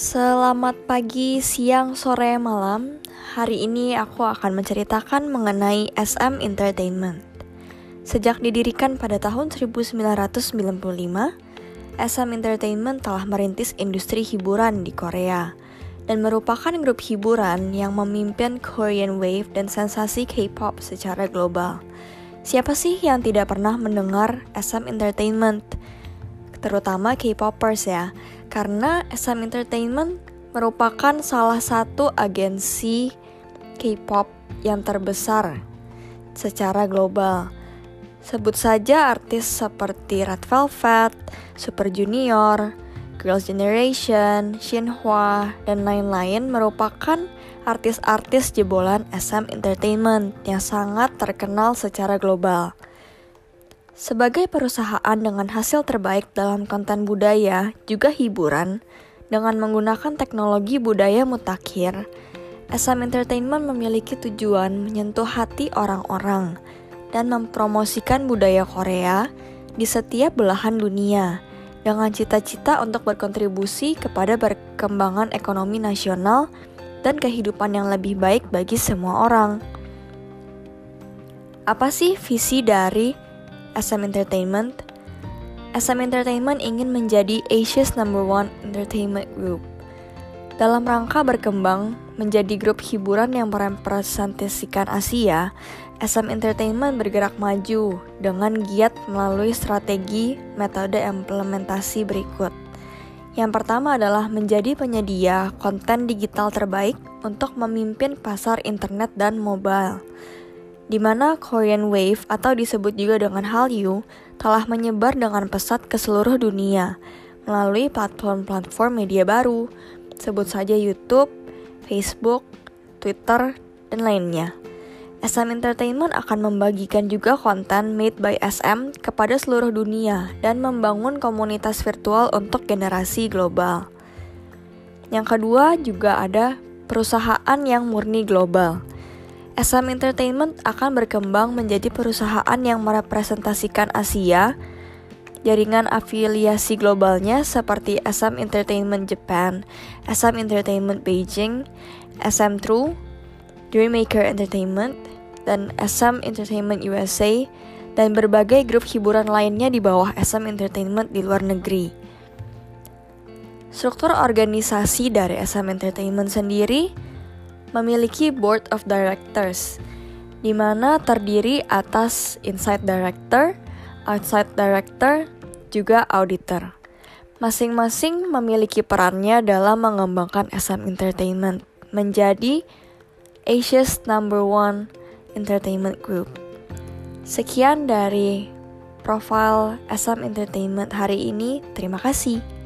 Selamat pagi, siang, sore, malam. Hari ini aku akan menceritakan mengenai SM Entertainment. Sejak didirikan pada tahun 1995, SM Entertainment telah merintis industri hiburan di Korea dan merupakan grup hiburan yang memimpin Korean Wave dan sensasi K-pop secara global. Siapa sih yang tidak pernah mendengar SM Entertainment? Terutama K-popers ya karena SM Entertainment merupakan salah satu agensi K-pop yang terbesar secara global. Sebut saja artis seperti Red Velvet, Super Junior, Girls' Generation, Shinhwa, dan lain-lain merupakan artis-artis jebolan SM Entertainment yang sangat terkenal secara global. Sebagai perusahaan dengan hasil terbaik dalam konten budaya juga hiburan, dengan menggunakan teknologi budaya mutakhir, SM Entertainment memiliki tujuan menyentuh hati orang-orang dan mempromosikan budaya Korea di setiap belahan dunia dengan cita-cita untuk berkontribusi kepada perkembangan ekonomi nasional dan kehidupan yang lebih baik bagi semua orang. Apa sih visi dari SM Entertainment, SM Entertainment ingin menjadi Asia's number one entertainment group. Dalam rangka berkembang menjadi grup hiburan yang merepresentasikan Asia, SM Entertainment bergerak maju dengan giat melalui strategi metode implementasi berikut. Yang pertama adalah menjadi penyedia konten digital terbaik untuk memimpin pasar internet dan mobile di mana Korean Wave atau disebut juga dengan Hallyu telah menyebar dengan pesat ke seluruh dunia melalui platform-platform media baru, sebut saja YouTube, Facebook, Twitter, dan lainnya. SM Entertainment akan membagikan juga konten made by SM kepada seluruh dunia dan membangun komunitas virtual untuk generasi global. Yang kedua juga ada perusahaan yang murni global. SM Entertainment akan berkembang menjadi perusahaan yang merepresentasikan Asia. Jaringan afiliasi globalnya seperti SM Entertainment Japan, SM Entertainment Beijing, SM True, Dreammaker Entertainment, dan SM Entertainment USA, dan berbagai grup hiburan lainnya di bawah SM Entertainment di luar negeri. Struktur organisasi dari SM Entertainment sendiri memiliki board of directors, di mana terdiri atas inside director, outside director, juga auditor. Masing-masing memiliki perannya dalam mengembangkan SM Entertainment menjadi Asia's number one entertainment group. Sekian dari profil SM Entertainment hari ini. Terima kasih.